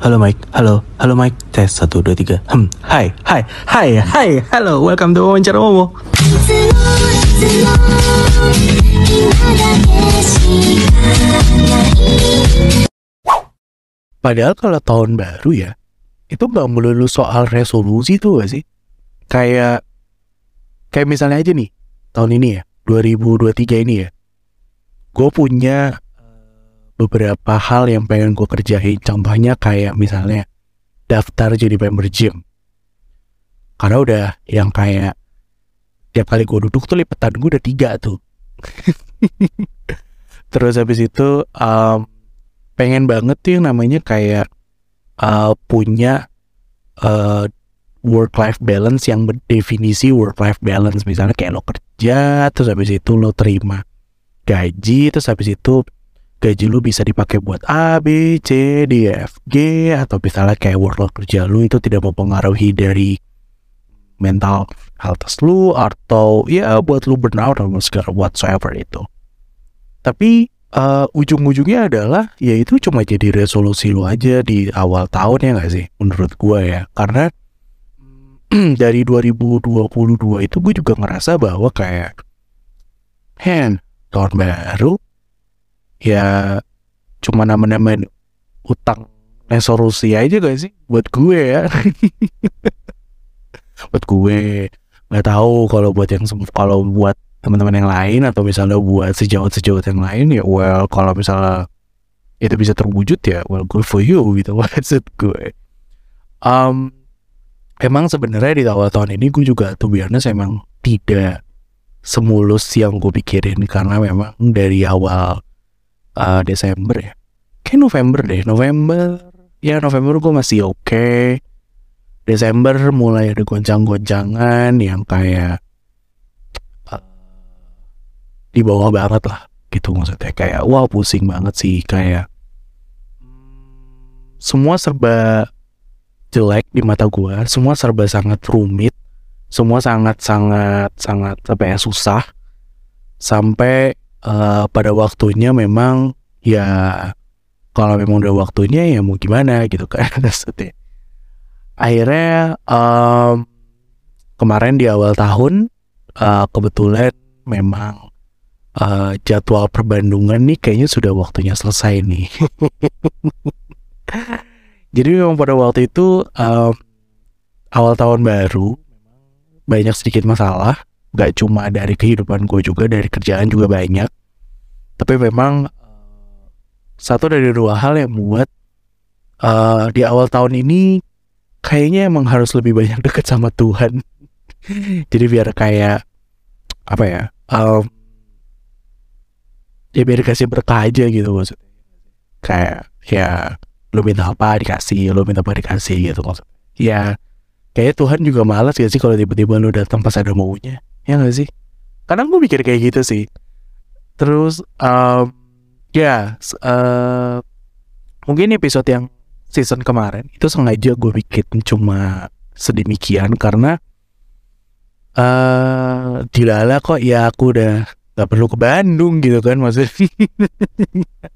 Halo Mike, halo, halo Mike. Tes 1, 2, 3. Hmm, hai, hai, hai, hai, halo. Welcome to Wawancara Momo. Padahal kalau tahun baru ya, itu nggak melulu soal resolusi tuh gak sih? Kayak, kayak misalnya aja nih, tahun ini ya, 2023 ini ya, gue punya beberapa hal yang pengen gue kerjain. Contohnya kayak misalnya daftar jadi member gym. Karena udah yang kayak tiap kali gue duduk tuh lipetan gue udah tiga tuh. Terus habis itu em, pengen banget tuh yang namanya kayak uh, punya uh, work life balance yang berdefinisi work life balance misalnya kayak lo kerja terus habis itu lo terima gaji terus habis itu gaji lu bisa dipakai buat A B C D F G atau misalnya kayak workload kerja lu itu tidak mempengaruhi dari mental health lu atau ya buat lu burnout atau segala whatsoever itu. Tapi eh, ujung-ujungnya adalah ya itu cuma jadi resolusi lu aja di awal tahun ya nggak sih menurut gua ya. Karena dari 2022 itu gue juga ngerasa bahwa kayak hen tahun baru ya cuma nama-nama utang resolusi aja gak sih? Buat gue ya. Buat gue. Nggak tahu kalau buat yang kalau buat teman-teman yang lain atau misalnya buat sejawat-sejawat yang lain ya well kalau misalnya itu bisa terwujud ya well good for you gitu maksud gue. Um, emang sebenarnya di awal tahun ini gue juga tuh biasanya emang tidak semulus yang gue pikirin. Karena memang dari awal uh, Desember ya? Kayak November deh November ya November gue masih oke. Desember mulai ada goncang-goncangan yang kayak uh, di bawah banget lah gitu maksudnya. Kayak wow pusing banget sih kayak semua serba jelek di mata gua semua serba sangat rumit semua sangat sangat sangat apa ya susah. Sampai eh, pada waktunya memang ya kalau memang udah waktunya ya mau gimana gitu kan maksudnya. Akhirnya em, kemarin di awal tahun eh, kebetulan memang eh, jadwal perbandungan nih kayaknya sudah waktunya selesai nih. Jadi memang pada waktu itu em, awal tahun baru banyak sedikit masalah. Gak cuma dari kehidupan gue juga dari kerjaan juga banyak. Tapi memang satu dari dua hal yang membuat eh, di awal tahun ini kayaknya emang harus lebih banyak deket sama Tuhan. Jadi biar kayak apa ya em, ya biar dikasih berkah aja gitu maksudnya. Kayak ya lu minta apa dikasih lu minta apa dikasih gitu maksudnya ya kayaknya Tuhan juga malas gak sih kalau tiba-tiba lu datang pas ada maunya ya gak sih? Kadang gue mikir kayak gitu sih. Terus em, ya eh, mungkin episode yang season kemarin itu sengaja gue bikin cuma sedemikian karena eh dilala kok ya aku udah gak perlu ke Bandung gitu kan maksudnya.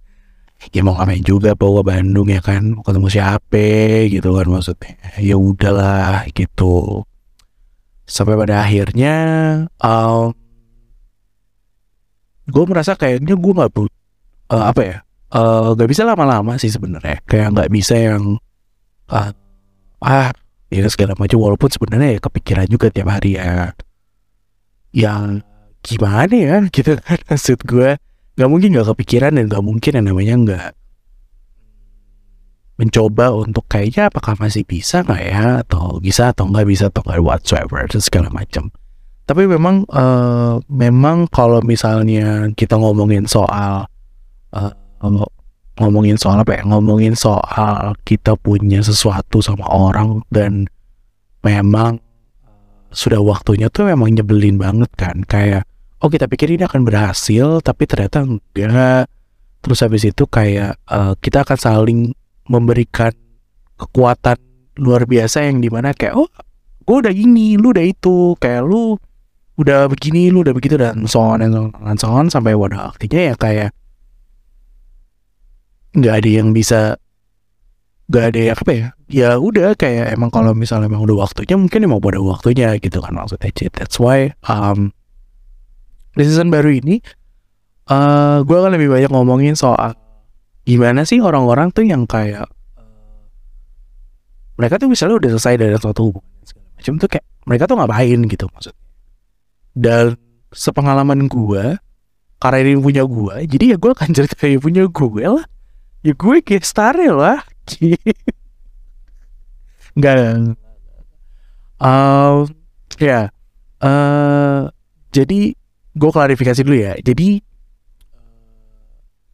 Ya mau ngapain juga bawa Bandung ya kan mau ketemu siapa gitu kan maksudnya. Ya udahlah gitu. Sampai pada akhirnya um, gue merasa kayaknya gue nggak bu eh, apa ya? Eh, nggak bisa lama-lama sih sebenarnya. Kayak nggak bisa yang ah ah ya segala macam. Walaupun sebenarnya ya kepikiran juga tiap hari ya. Yang gimana ya? Gitu kan maksud gue nggak mungkin nggak kepikiran dan nggak mungkin yang namanya nggak mencoba untuk kayaknya apakah masih bisa nggak ya? Atau bisa atau nggak bisa atau nggak whatsoever dan segala macam. Tapi memang eh, memang kalau misalnya kita ngomongin soal eh, ngo- ngomongin soal apa ya? Ngomongin soal kita punya sesuatu sama orang dan memang sudah waktunya tuh memang nyebelin banget kan? Kayak oh kita pikir ini akan berhasil tapi ternyata enggak. Terus habis itu kayak eh, kita akan saling memberikan kekuatan luar biasa yang di mana kayak oh gue udah ini lu udah itu. Kayak lu udah begini lu udah begitu dan so on and so on, and so on sampai pada artinya ya kayak nggak ada yang bisa gak ada yang apa ya ya udah kayak emang kalau misalnya emang udah waktunya mungkin emang pada waktunya gitu kan maksudnya Cid. that's why um, di season baru ini eh gue akan lebih banyak ngomongin soal gimana sih orang-orang tuh yang kayak eh, mereka tuh misalnya udah selesai dari suatu hubungan segala macam tuh kayak mereka tuh ngapain gitu maksudnya dan sepengalaman gue karena ini punya gue jadi ya gue akan cerita yang punya gue lah ya gue star lah Enggak. Um, ya. eh jadi gue klarifikasi dulu ya. Jadi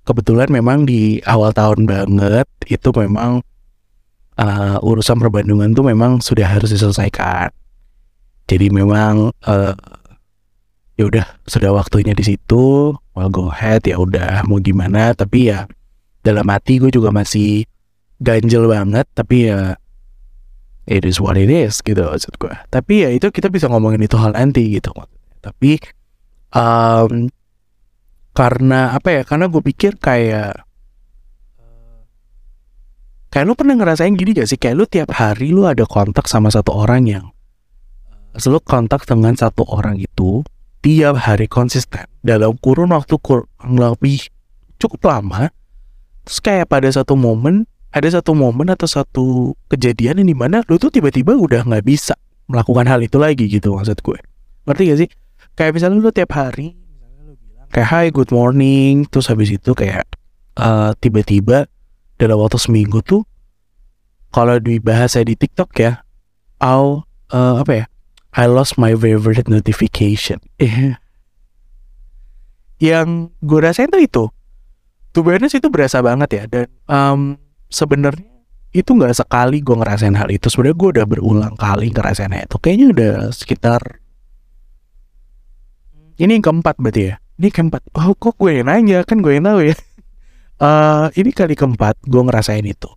kebetulan memang di awal tahun banget itu memang eh, urusan perbandungan tuh memang sudah harus diselesaikan. Jadi memang eh, ya udah sudah waktunya di situ. Well go ahead ya udah mau gimana. Tapi ya dalam hati gue juga masih ganjel banget tapi ya it is what it is gitu maksud gue tapi ya itu kita bisa ngomongin itu hal nanti gitu tapi um, karena apa ya karena gue pikir kayak kayak lu pernah ngerasain gini gak sih? Kayak lu tiap hari lu ada kontak sama satu orang yang selalu kontak dengan satu orang itu tiap hari konsisten. Dalam kurun waktu kurang lebih cukup lama terus kayak pada satu momen ada satu momen atau satu kejadian yang di mana lu tuh tiba-tiba udah nggak bisa melakukan hal itu lagi gitu maksud gue. Ngerti gak sih? Kayak misalnya lu tiap hari misalnya lu bilang kayak hi good morning. Terus habis itu kayak eh, tiba-tiba dalam waktu seminggu tuh kalau di bahasa di TikTok ya I'll eh, apa ya I lost my favorite notification. Yang gue rasain tuh itu tuh itu berasa banget ya. Dan em, sebenarnya itu nggak sekali gue ngerasain hal itu. Sebenarnya gue udah berulang kali ngerasain itu. Kayaknya udah sekitar ini yang keempat berarti ya? Ini keempat. Oh kok gue yang nanya? Kan gue yang tahu ya. Eh ini kali keempat gue ngerasain itu.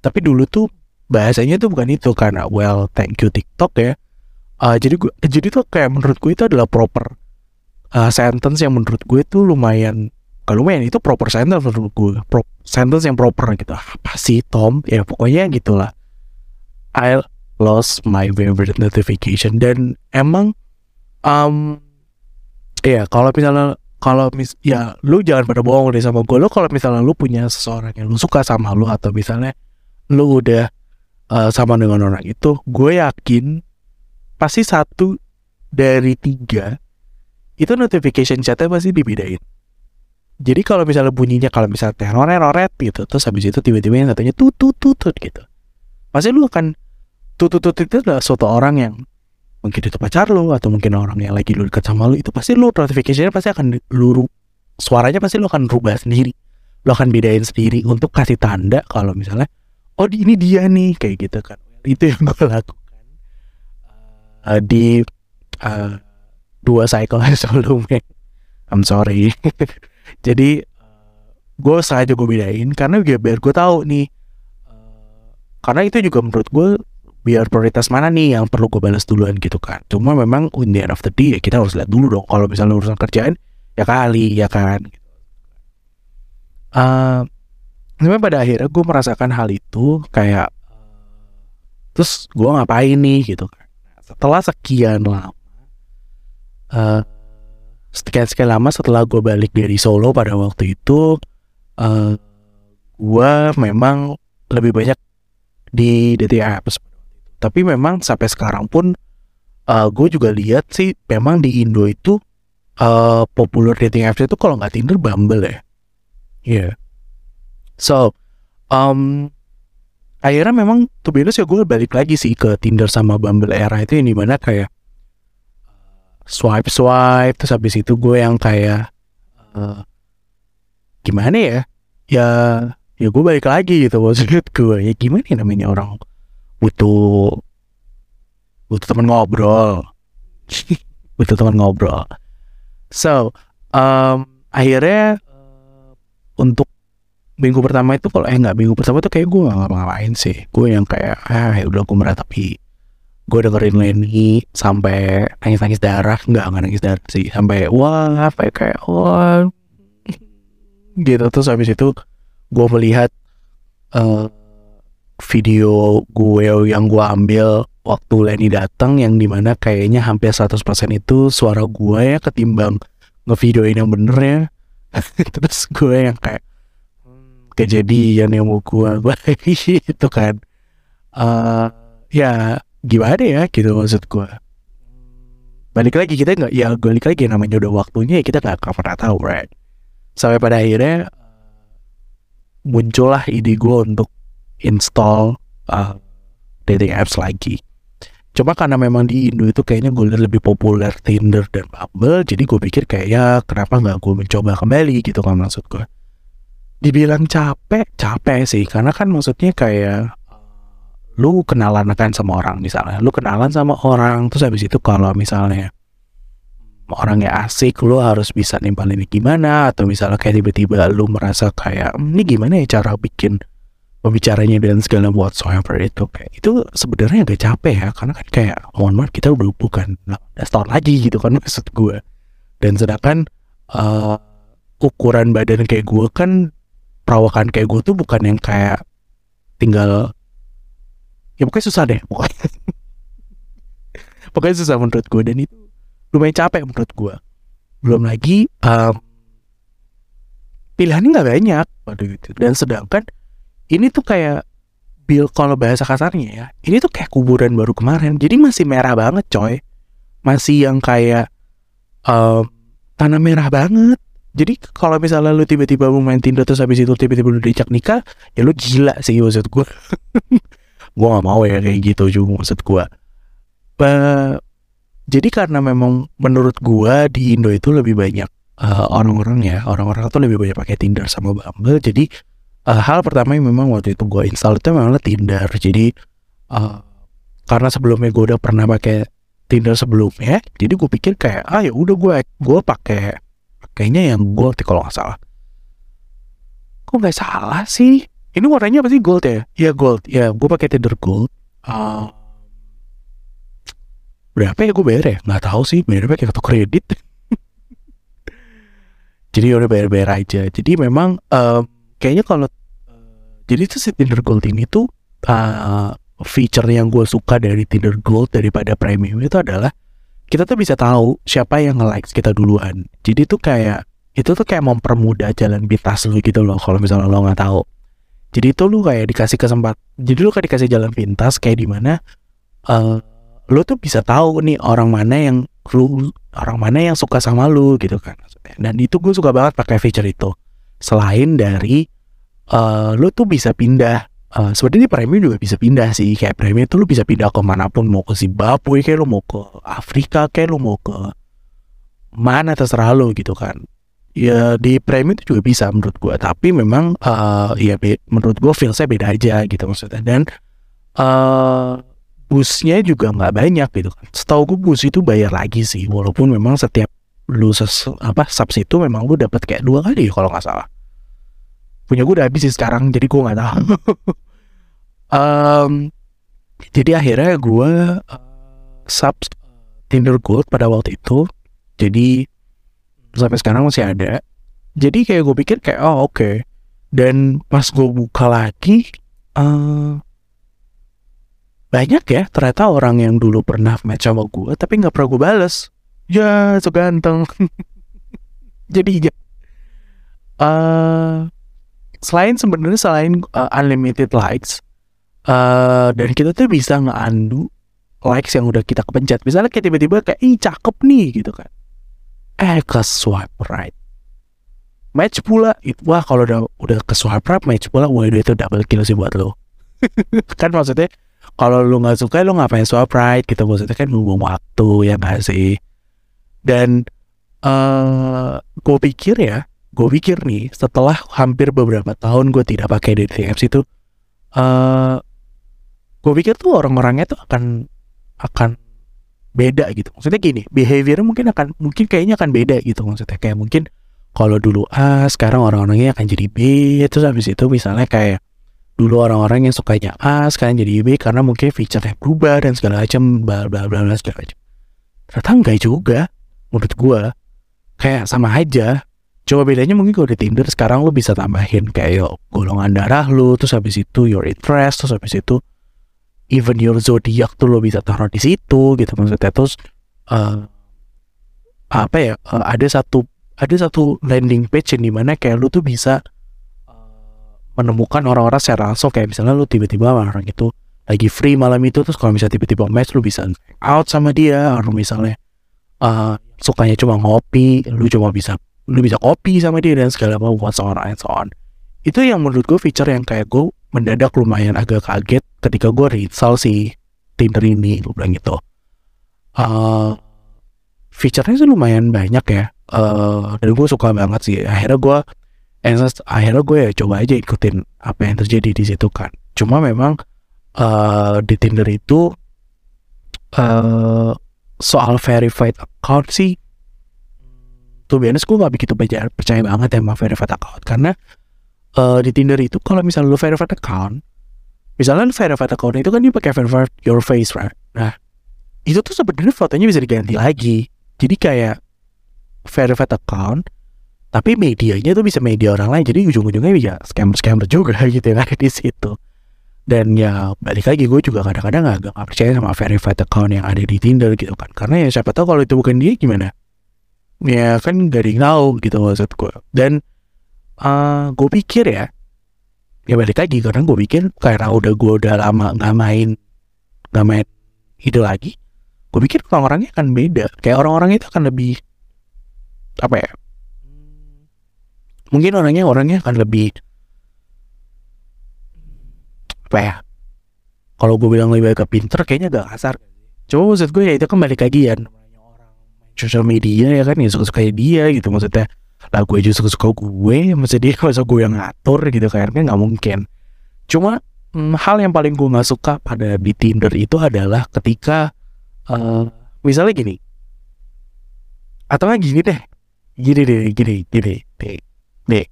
Tapi dulu tuh bahasanya tuh bukan itu karena well thank you TikTok ya. Eh, jadi gue jadi tuh kayak menurut gue itu adalah proper eh, sentence yang menurut gue tuh lumayan kalau lumayan itu proper sentence menurut gue Pro- sentence yang proper gitu. Apa sih Tom? Ya pokoknya gitulah. I lost my favorite notification. Dan emang um ya kalau misalnya kalau mis ya lu jangan pada bohong deh sama gue lu kalau misalnya lu punya seseorang yang lu suka sama lu atau misalnya lu udah uh, sama dengan orang itu gue yakin pasti satu dari tiga itu notification chatnya pasti dibedain jadi kalau misalnya bunyinya kalau misalnya teroret roret gitu terus habis itu tiba-tiba yang satunya tutut tutut gitu. Pasti lu akan tutut tutut itu adalah suatu orang yang mungkin itu pacar lu atau mungkin orang yang lagi lu dekat sama lu itu pasti lu notificationnya pasti akan lu suaranya pasti lu akan rubah sendiri. Lu akan bedain sendiri untuk kasih tanda kalau misalnya oh ini dia nih kayak gitu kan. Itu yang gue lakukan uh, di uh, dua cycle sebelumnya. I'm sorry jadi gue sengaja gue bedain karena biar, biar gue tahu nih karena itu juga menurut gue biar prioritas mana nih yang perlu gue balas duluan gitu kan. Cuma memang in the end of the day ya kita harus lihat dulu dong. Kalau misalnya urusan kerjaan ya kali ya kan? Cuma pada akhirnya gue merasakan hal itu kayak terus gue ngapain nih gitu kan? Setelah sekian lama eh sekian sekian lama setelah gue balik dari Solo pada waktu itu eh gue memang lebih banyak di dating apps tapi memang sampai sekarang pun eh gue juga lihat sih memang di Indo itu eh populer dating apps itu kalau nggak Tinder Bumble ya. Iya. So um, akhirnya memang tuh ya gue balik lagi sih ke Tinder sama Bumble era itu yang di mana kayak swipe swipe terus habis itu gue yang kayak eh, gimana ya? Ya ya gue balik lagi gitu maksud gue. Ya gimana ya namanya orang butuh butuh teman ngobrol. Butuh teman ngobrol. So um, akhirnya eh, untuk minggu pertama itu kalau eh nggak minggu pertama tuh kayak gue nggak ngapa-ngapain sih. Gue yang kayak ah ya udah gue meratapi gue dengerin Lenny sampai nangis nangis darah. Nggak nggak nangis darah sih. Sampai wah apa ya, kayak wah. Gitu. Terus habis itu gue melihat eh video gue yang gue ambil waktu Lenny datang yang di mana kayaknya hampir 100% itu suara gue ya ketimbang ngevideoin yang bener ya. Terus gue yang kayak "Hmm, kejadian yang mau gue itu kan. Eh ya gimana ya gitu maksud gue balik lagi kita nggak ya balik lagi namanya udah waktunya ya kita nggak akan pernah tahu right? Sampai pada akhirnya muncullah ide gue untuk install uh, dating apps lagi. Cuma karena memang di Indo itu kayaknya gue lihat lebih populer Tinder dan Bumble jadi gue pikir kayak ya kenapa nggak gue mencoba kembali gitu kan maksud gue dibilang capek capek sih karena kan maksudnya kayak lu kenalan kan sama orang misalnya. Lu kenalan sama orang terus habis itu kalau misalnya orangnya asik lu harus bisa nimpalin ini gimana? Atau misalnya kayak tiba-tiba lu merasa kayak "Hmm, ini gimana ya cara bikin pembicaranya dan segala whatsoever itu? Kayak itu sebenarnya agak capek ya karena kan kayak mohon maaf kita udah bukan 18 tahun lagi gitu kan maksud gue dan sedangkan eh, ukuran badan kayak gue kan perawakan kayak gue tuh bukan yang kayak tinggal ya pokoknya susah deh pokoknya. Pokoknya susah menurut gue dan itu lumayan capek menurut gue belum lagi em, pilihannya nggak banyak. Waduh gitu. Dan sedangkan ini tuh kayak bil kalau bahasa kasarnya ya ini tuh kayak kuburan baru kemarin. Jadi masih merah banget coy. Masih yang kayak em, tanah merah banget. Jadi kalau misalnya lu tiba-tiba mau main Tinder terus habis itu tiba-tiba lu diajak nikah ya lu gila sih maksud gue gue gak mau ya kayak gitu juga maksud gue Ba- jadi karena memang menurut gua di Indo itu lebih banyak eh, orang-orang ya orang-orang tuh lebih banyak pakai Tinder sama Bumble. Jadi eh, hal pertama yang memang waktu itu gua install itu memang Tinder. Jadi eh, karena sebelumnya gua udah pernah pakai Tinder sebelumnya jadi gue pikir kayak ah ya udah gue gue pakai kayaknya yang ya, kalau nggak salah. Kok nggak salah sih ini warnanya apa sih? Gold ya? Ya gold. Ya gue pakai Tinder gold. Ah, berapa ya gue bayar ya? Nggak tahu sih bayar pakai kartu kredit. Jadi udah bayar bayar aja. Jadi memang em, kayaknya kalau jadi tuh si Tinder Gold ini tuh uh, feature yang gue suka dari Tinder Gold daripada Premium itu adalah kita tuh bisa tahu siapa yang nge-likes kita duluan. Jadi tuh kayak itu tuh kayak mempermudah jalan pintas lu gitu loh kalau misalnya lo nggak tahu jadi itu lu kayak dikasih kesempatan jadi lu kayak dikasih jalan pintas kayak di mana eh lu tuh bisa tahu nih orang mana yang lu orang mana yang suka sama lu gitu kan. Dan itu gue suka banget pakai feature itu. Selain dari eh lu tuh bisa pindah eh sebenarnya di premium juga bisa pindah sih. Kayak premium tuh lu bisa pindah ke mana pun mau ke Zimbabwe kayak lu mau ke Afrika kayak lu mau ke mana terserah lu gitu kan ya di premium itu juga bisa menurut gua. Tapi memang eh ya be- menurut gua feelsnya beda aja gitu maksudnya. Dan eh busnya juga nggak banyak gitu kan. Setahu gue bus itu bayar lagi sih. Walaupun memang setiap lu ses apa subs itu memang lu dapat kayak dua kali kalau nggak salah. Punya gue udah habis sih sekarang jadi gue nggak tahu. Em, jadi akhirnya gue eh, subs Tinder Gold pada waktu itu. Jadi sampai sekarang masih ada. Jadi kayak gue pikir kayak oh oke. Dan pas gue buka lagi eh banyak ya ternyata orang yang dulu pernah match sama gue tapi nggak pernah gue bales. Ya so ganteng. Jadi ya. Eh selain sebenarnya selain eh, unlimited likes eh dan kita tuh bisa ngeandu likes yang udah kita kepencet. Misalnya kayak tiba-tiba kayak ih cakep nih gitu kan eh ke swipe right. Match pula wah kalau udah udah ke swipe right match pula wah itu double kill sih buat lo kan maksudnya kalau lu nggak suka lu ngapain swipe right gitu. Maksudnya kan buang waktu ya nggak sih? Dan eh gue pikir ya gue pikir nih setelah hampir beberapa tahun gue tidak pakai dating apps itu eh gue pikir tuh orang-orangnya tuh akan akan beda gitu. Maksudnya gini behavior mungkin akan mungkin kayaknya akan beda gitu maksudnya. Kayak mungkin kalau dulu A sekarang orang-orangnya akan jadi B terus habis itu misalnya kayak dulu orang-orang yang sukanya A sekarang jadi B karena mungkin feature-nya berubah dan segala macam bla bla bla bla segala macam. Ternyata enggak juga menurut gua. Kayak sama aja. Cuma bedanya mungkin kalau di Tinder sekarang lu bisa tambahin kayak golongan darah lu, terus habis itu your interest, terus habis itu even your zodiac tuh lo bisa taruh di situ gitu maksudnya. Terus eh, apa ya eh, ada satu ada satu landing page yang di mana kayak lu tuh bisa eh, menemukan orang-orang secara langsung. Kayak misalnya lu tiba-tiba orang itu lagi free malam itu terus kalau misalnya tiba-tiba match lu bisa out sama dia. Atau misalnya eh, sukanya cuma ngopi lu cuma bisa lu bisa kopi sama dia dan segala macam so on and so on. Itu yang menurut gue feature yang kayak gue mendadak lumayan agak kaget ketika gue reinstall si Tinder ini gue bilang gitu. Uh, feature-nya sih lumayan banyak ya. Uh, dan gue suka banget sih. Akhirnya gue akhirnya gue ya coba aja ikutin apa yang terjadi di situ kan. Cuma memang uh, di Tinder itu uh, soal verified account sih tuh biasanya gue gak begitu percaya, percaya banget ya sama verified account. Karena eh, di Tinder itu kalau misalnya lu verified account misalnya lu verified account itu kan dia pakai verified your face right? Nah itu tuh sebenarnya fotonya bisa diganti lagi. Jadi kayak verified account tapi medianya tuh bisa media orang lain. Jadi ujung-ujungnya bisa scammer-scammer juga gitu yang di situ. Dan ya balik lagi gue juga kadang-kadang agak gak percaya sama verified account yang ada di Tinder gitu kan. Karena ya siapa tahu kalau itu bukan dia gimana? Ya kan gak ada yang tahu gitu maksud gue dan uh, gue pikir ya. Ya balik lagi karena gue pikir karena udah gue udah lama nggak main nggak main itu lagi gue pikir orang-orangnya akan beda. Kayak orang-orang itu akan lebih apa ya mungkin orangnya orangnya akan lebih apa ya kalau gue bilang lebih ke pinter kayaknya gak kasar. Coba maksud gue ya itu kan balik lagi ya sosial media ya kan ya suka-suka dia gitu maksudnya lah gue juga suka-suka gue maksudnya dia masa gue yang ngatur gitu kayaknya nggak mungkin. Cuma hmm, hal yang paling gue nggak suka pada di Tinder itu adalah ketika eh, misalnya gini. Atau gini deh. Gini deh gini gini deh deh.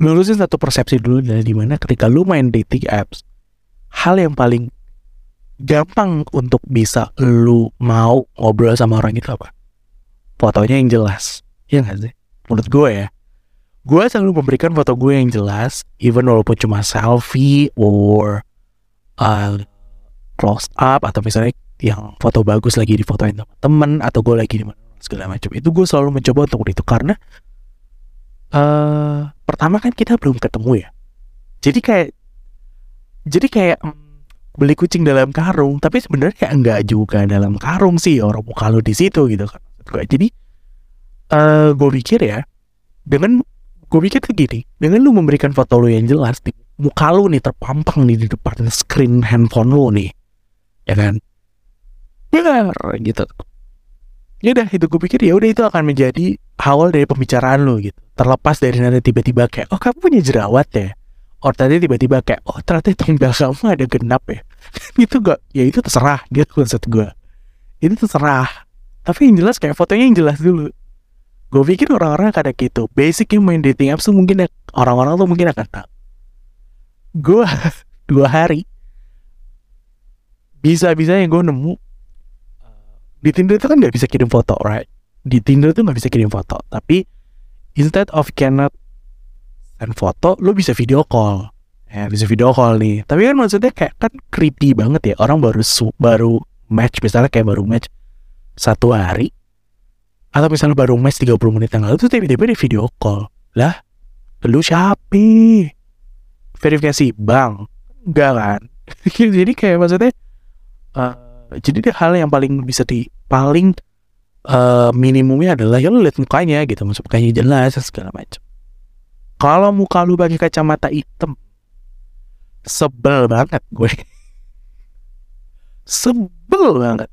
Lurusin satu persepsi dulu dari di mana ketika lu main dating apps hal yang paling gampang untuk bisa lu mau ngobrol sama orang itu apa? Fotonya yang jelas ya nggak sih menurut gue ya. Gue selalu memberikan foto gue yang jelas even walaupun cuma selfie or uh, close up atau misalnya yang foto bagus lagi di fotoin sama temen atau gue lagi di segala macam. Itu gue selalu mencoba untuk itu karena eh pertama kan kita belum ketemu ya. Jadi kayak jadi kayak mm, beli kucing dalam karung tapi sebenarnya enggak juga dalam karung sih orang muka lu di situ gitu kan jadi eh gue pikir ya dengan gue pikir tuh gini dengan lu memberikan foto lu yang jelas di muka lu nih terpampang nih di depan screen handphone lu nih ya kan? Benar gitu. Ya udah itu gue pikir ya udah itu akan menjadi awal dari pembicaraan lu gitu. Terlepas dari nanti tiba-tiba kayak oh kamu punya jerawat ya? Oh tadi tiba-tiba kayak oh ternyata tanggal kamu ada genap ya? Itu gak ya itu terserah gitu maksud gue itu terserah. Tapi yang jelas kayak fotonya yang jelas dulu gue pikir orang-orang kayak gitu. Basicnya main dating apps tuh mungkin ya- orang-orang tuh mungkin akan tahu. Gue dua hari bisa-bisanya gue nemu di Tinder itu kan nggak bisa kirim foto right? Di Tinder tuh nggak bisa kirim foto tapi instead of cannot send foto lu bisa video call. Ya bisa video call nih. Tapi kan maksudnya kayak kan creepy banget ya. Orang baru baru match misalnya kayak baru match satu hari atau misalnya baru match 30 menit yang lalu tuh tiba-tiba di video call. Lah lu siapa? Verifikasi bank enggak kan? Jadi kayak maksudnya eh, jadi hal yang paling bisa di paling eh, minimumnya adalah ya lu lihat mukanya gitu. Maksud mukanya jelas segala macam kalau muka lu pakai kacamata hitam sebel banget gue. Sebel banget.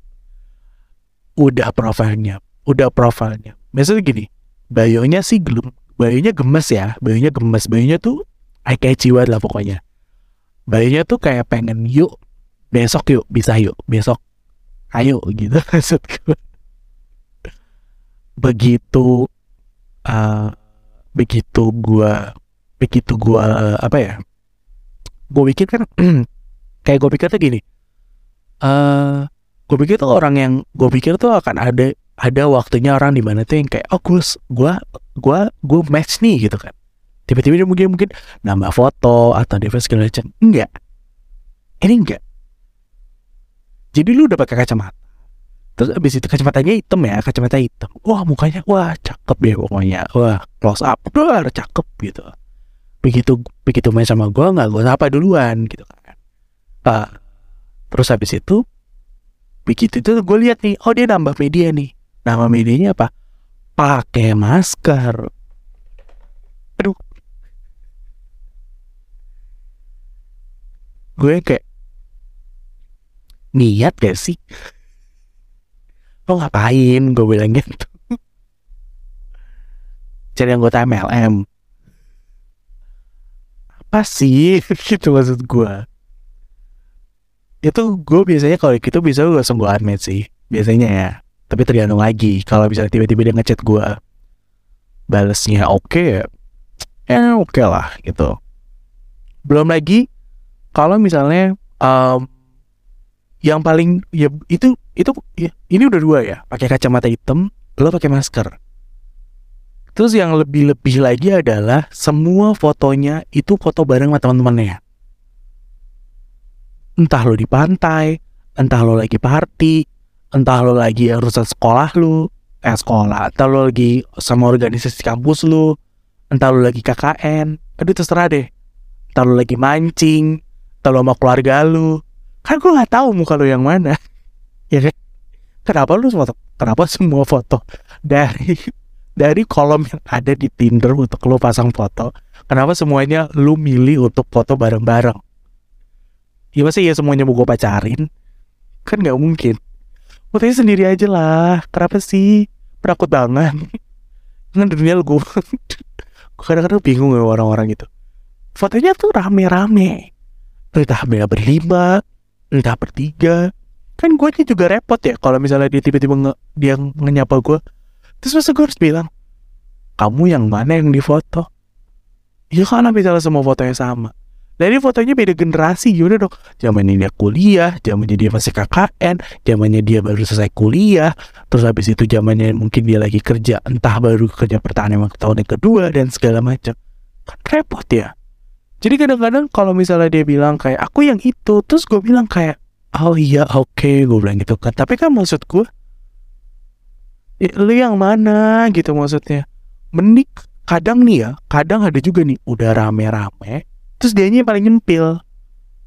Udah profilnya udah profilnya. Misalnya gini bayonya sih gelum bayonya gemes ya bayonya gemes. Bayonya tuh catchy banget lah pokoknya. Bayonya tuh kayak pengen yuk besok yuk bisa yuk besok ayo gitu. Maksud gue begitu uh, begitu gua begitu gua apa ya gue pikir kan kayak gue pikir tuh gini eh gue pikir tuh orang yang gue pikir tuh akan ada ada waktunya orang di mana tuh yang kayak oh gue gue gue gue match nih gitu kan. Tiba-tiba dia mungkin mungkin nambah foto atau dia segala macam. Enggak. Ini enggak. Jadi lu udah pakai kacamata. Terus abis itu kacamatanya hitam ya kacamata hitam. Wah mukanya wah cakep ya pokoknya. Wah close up. Wah cakep gitu. Begitu begitu main sama gue nggak gue sapa duluan gitu kan. Ah, terus habis itu begitu itu gue lihat nih oh dia nambah media nih nama medianya apa? Pakai masker. Aduh. Gue kayak niat gak sih? Lo ngapain? Gue bilang gitu. Cari anggota MLM apa sih? Gitu maksud gue itu gue biasanya kalau gitu bisa gue langsung gue admit sih biasanya ya tapi tergantung lagi kalau misalnya tiba-tiba dia ngechat gue balesnya oke ya ya oke lah gitu. Belum lagi kalau misalnya em, yang paling ya itu itu ya, ini udah dua ya pakai kacamata hitam lo pakai masker. Terus yang lebih-lebih lagi adalah semua fotonya itu foto bareng sama teman-temannya. Entah lo di pantai entah lo lagi party entah lo lagi urusan sekolah lu eh sekolah. Entah lo lagi sama organisasi kampus lu entah lo lagi KKN aduh terserah deh. Entah lo lagi mancing entah lo sama keluarga lu. Kan gue nggak tahu muka lo yang mana. Ya kan? Kenapa lu foto kenapa semua foto dari dari kolom yang ada di Tinder untuk lo pasang foto? Kenapa semuanya lu milih untuk foto bareng-bareng? Ya masa ya semuanya mau gue pacarin? Kan nggak mungkin fotonya sendiri aja lah. Kenapa sih? Penakut banget. Kan dunia gue kadang-kadang bingung ya orang-orang gitu. Fotonya tuh rame-rame. Entah mereka berlima entah bertiga. Kan gue juga repot ya kalau misalnya dia tiba-tiba nge- dia ngenyapa gue terus masa gue harus bilang kamu yang mana yang difoto ya karena misalnya semua fotonya sama dari fotonya beda generasi yaudah dong? Zamannya dia kuliah zamannya dia masih KKN zamannya dia baru selesai kuliah terus habis itu zamannya mungkin dia lagi kerja entah baru kerja pertahanan tahun yang kedua dan segala macam. Kan repot ya? Jadi kadang-kadang kalau misalnya dia bilang kayak aku yang itu terus gue bilang kayak oh iya oke gue bilang gitu kan. Tapi kan maksud gue "Eh, lu yang mana? gitu maksudnya. Mending kadang nih ya kadang ada juga nih udah rame-rame terus dianya yang paling nyempil.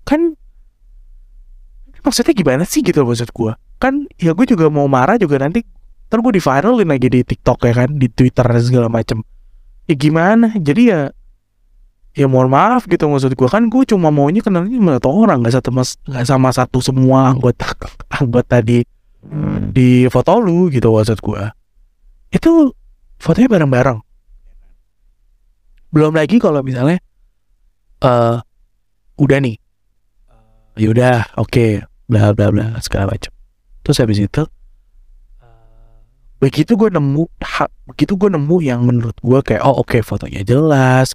Kan maksudnya gimana sih gitu maksud gue kan ya gue juga mau marah juga nanti ntar gue di viralin lagi di TikTok ya kan di Twitter dan segala macem. Ya gimana? Jadi ya ya mohon maaf gitu maksud gue kan gue cuma maunya kenalnya sama satu orang nggak satu mas nggak sama satu semua anggota anggota di di foto lu gitu maksud gue itu fotonya bareng-bareng. Belum lagi kalau misalnya eh udah nih. Yaudah oke bla bla bla segala macam. Terus habis itu begitu gue nemu ha- begitu gue nemu yang menurut gue kayak oh oke fotonya jelas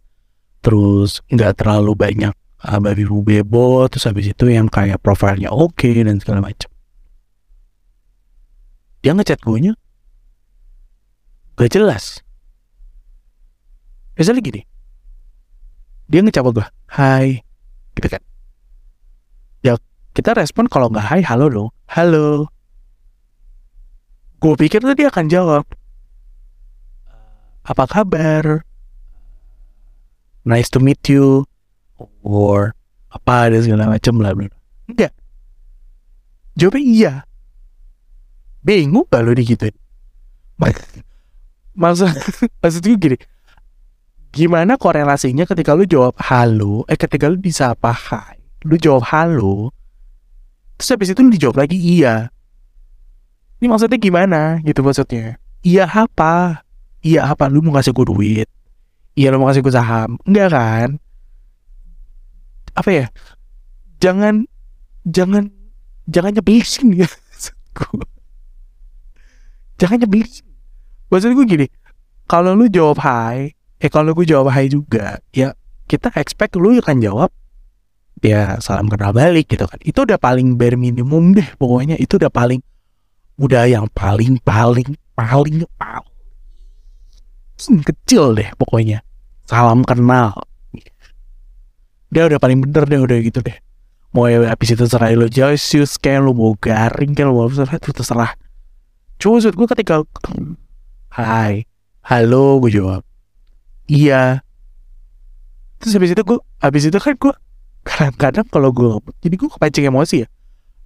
terus nggak terlalu banyak uh, babi bu bebo terus habis itu yang kayak profilnya oke dan segala macam. Dia ngechat gue nya gak jelas. Misalnya gini dia ngechat gue hai gitu kan. Ya kita respon kalau nggak hai halo dong. Halo. Gue pikir tuh dia akan jawab apa kabar? Nice to meet you. Or apa dan segala macam bla. enggak. Jawabnya iya. Bingung lu digituin. Maksud maksud gue gini gimana korelasinya ketika lu jawab halo eh ketika lu disapa hai? Lu jawab halo terus habis itu lu dijawab lagi iya. Ini maksudnya gimana? Gitu maksudnya. Iya apa? Iya apa? Lu mau kasih gue duit? Iya lu mau kasih gue saham? Enggak kan? Apa ya? Jangan jangan jangan nyebelin ya. Jangan nyebelin maksud gue gini kalau lu jawab hai eh kalau gue jawab hai juga ya kita expect lu akan jawab ya salam kenal balik gitu kan. Itu udah paling bare minimum deh pokoknya itu udah paling udah yang paling paling paling paling kecil deh pokoknya. Salam kenal. Dia udah paling bener deh udah gitu deh. Mau ya habis itu terserah lo Joyce kayak lo mau garing kayak lo mau terserah itu terserah. Cuma gue ketika hai halo gue jawab iya. Terus habis itu gue habis itu kan gue kadang-kadang kalau gue jadi gue kepancing emosi ya.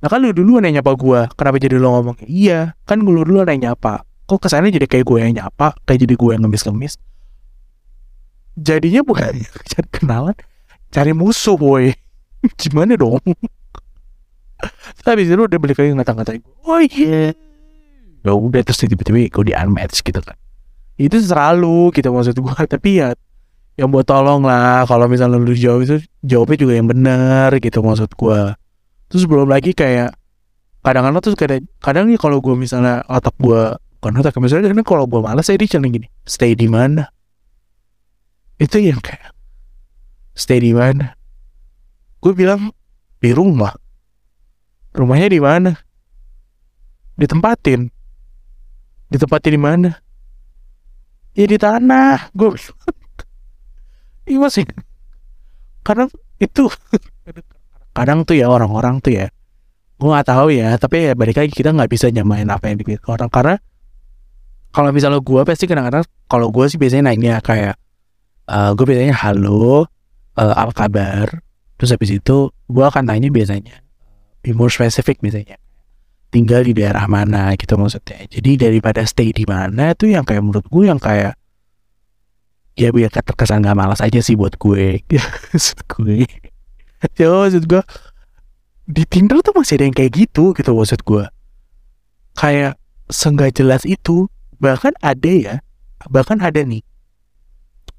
Nah kan lu dulu yang nyapa gue kenapa jadi lo ngomong? Iya kan gue dulu yang nyapa. Kok kesannya jadi kayak gue yang nyapa kayak jadi gue yang ngemis-ngemis? Jadinya bukan cari kenalan cari musuh boy. Gimana dong? Terus habis itu udah balik lagi ngata-ngatain gue oh iya. Ya udah terus tiba-tiba gue di unmatch gitu kan itu selalu gitu maksud gue tapi ya yang buat tolong lah. Kalau misalnya lu jawab itu jawabnya juga yang benar gitu maksud gue terus belum lagi kayak kadang-kadang tuh kadang kadang nih kalau gue misalnya otak gue bukan otak misalnya kadang kalau gue malas saya dia gini stay di mana? Itu yang kayak stay di mana? Gue bilang di rumah. Rumahnya di mana? Ditempatin. Ditempatin di mana ya di tanah. Gue iya masih kadang itu kadang tuh ya orang-orang tuh ya. Gue nggak tahu ya tapi ya balik lagi kita nggak bisa nyamain apa yang dipikir orang. Karena kalau misalnya gue pasti kadang-kadang kalau gue sih biasanya nanya kayak uh, gue biasanya halo uh, apa kabar? Terus habis itu gue akan tanya biasanya be more specific misalnya tinggal di daerah mana gitu maksudnya. Jadi daripada stay di mana tuh yang kayak menurut gue yang kayak ya biar terkesan gak malas aja sih buat gue. Maksud gue. Ya maksud gue di Tinder tuh masih ada yang kayak gitu gitu maksud gue. Kayak senggak jelas itu bahkan ada ya bahkan ada nih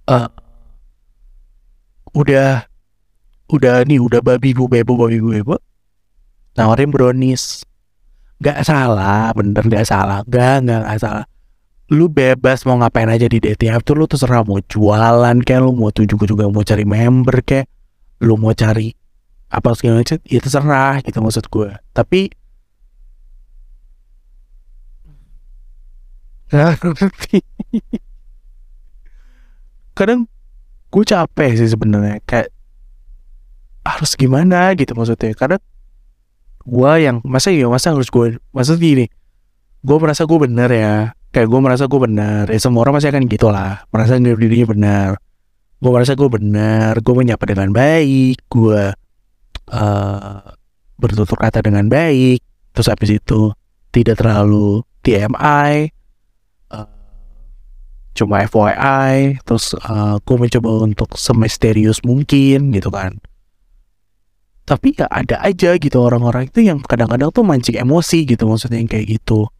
eh udah udah nih udah babi bu bebo babi bu bebo nawarin brownies gak salah bener gak salah. Gak gak, gak salah. Lu bebas mau ngapain aja di dating app tuh lu terserah mau jualan kayak lu mau tuh juga mau cari member kayak lu mau cari apa segala macam ya terserah gitu maksud gue tapi kadang gue capek sih sebenarnya kayak harus gimana gitu maksudnya. Karena gue yang masa ya masa harus gue masa gini gue merasa gue bener ya. Kayak gue merasa gue bener ya semua orang pasti akan gitu lah merasa dirinya benar gue merasa gue benar gue menyapa dengan baik gue uh, bertutur kata dengan baik. Terus habis itu tidak terlalu TMI uh, cuma FYI terus uh, gue mencoba untuk semisterius mungkin gitu kan tapi ya ada aja gitu orang-orang itu yang kadang-kadang tuh mancing emosi gitu maksudnya yang kayak gitu.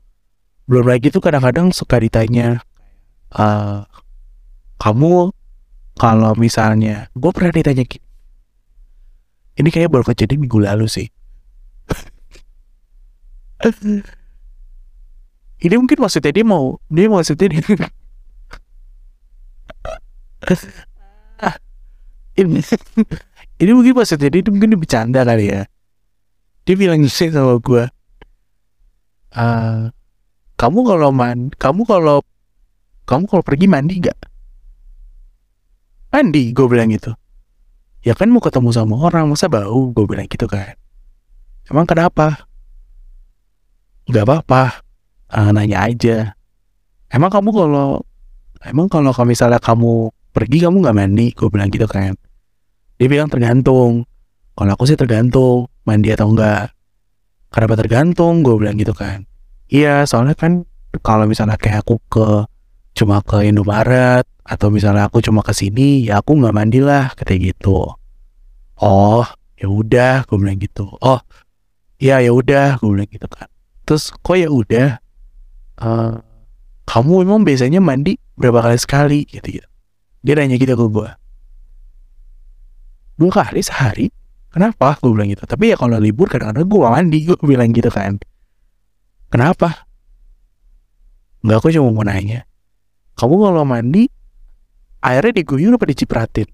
Belum lagi tuh kadang-kadang suka ditanya uh, kamu kalau misalnya gue pernah ditanya ini kayaknya baru kejadian minggu lalu sih. Ini mungkin maksudnya dia mau dia maksudnya dia ini ini mungkin maksudnya dia mungkin dia bercanda kali ya. Dia bilang sih sama gue ah kamu kalau man kamu kalau kamu kalau pergi mandi gak mandi gue bilang gitu. Ya kan mau ketemu sama orang masa bau? gue bilang gitu kan. Emang kenapa? Nggak apa-apa. Ah, nanya aja. Emang kamu kalau emang kalau misalnya kamu pergi kamu nggak mandi? gue bilang gitu kan dia bilang tergantung. Kalau aku sih tergantung mandi atau enggak. Kenapa tergantung? Gue bilang gitu kan. Iya soalnya kan kalau misalnya kayak aku ke cuma ke Indomaret atau misalnya aku cuma ke sini ya aku nggak mandi lah kayak gitu. Oh ya udah gue bilang gitu. Oh ya ya udah gue bilang gitu kan. Terus kok ya udah Eh, kamu emang biasanya mandi berapa kali sekali gitu gitu dia nanya gitu ke gue dua kali sehari? Kenapa? Gue bilang gitu. Tapi ya kalau libur kadang-kadang gue mandi gue bilang gitu kan. Kenapa? Enggak aku cuma mau nanya. Kamu kalau mandi airnya diguyur apa dicipratin?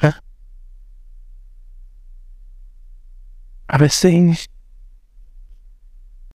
Hah? Apa sih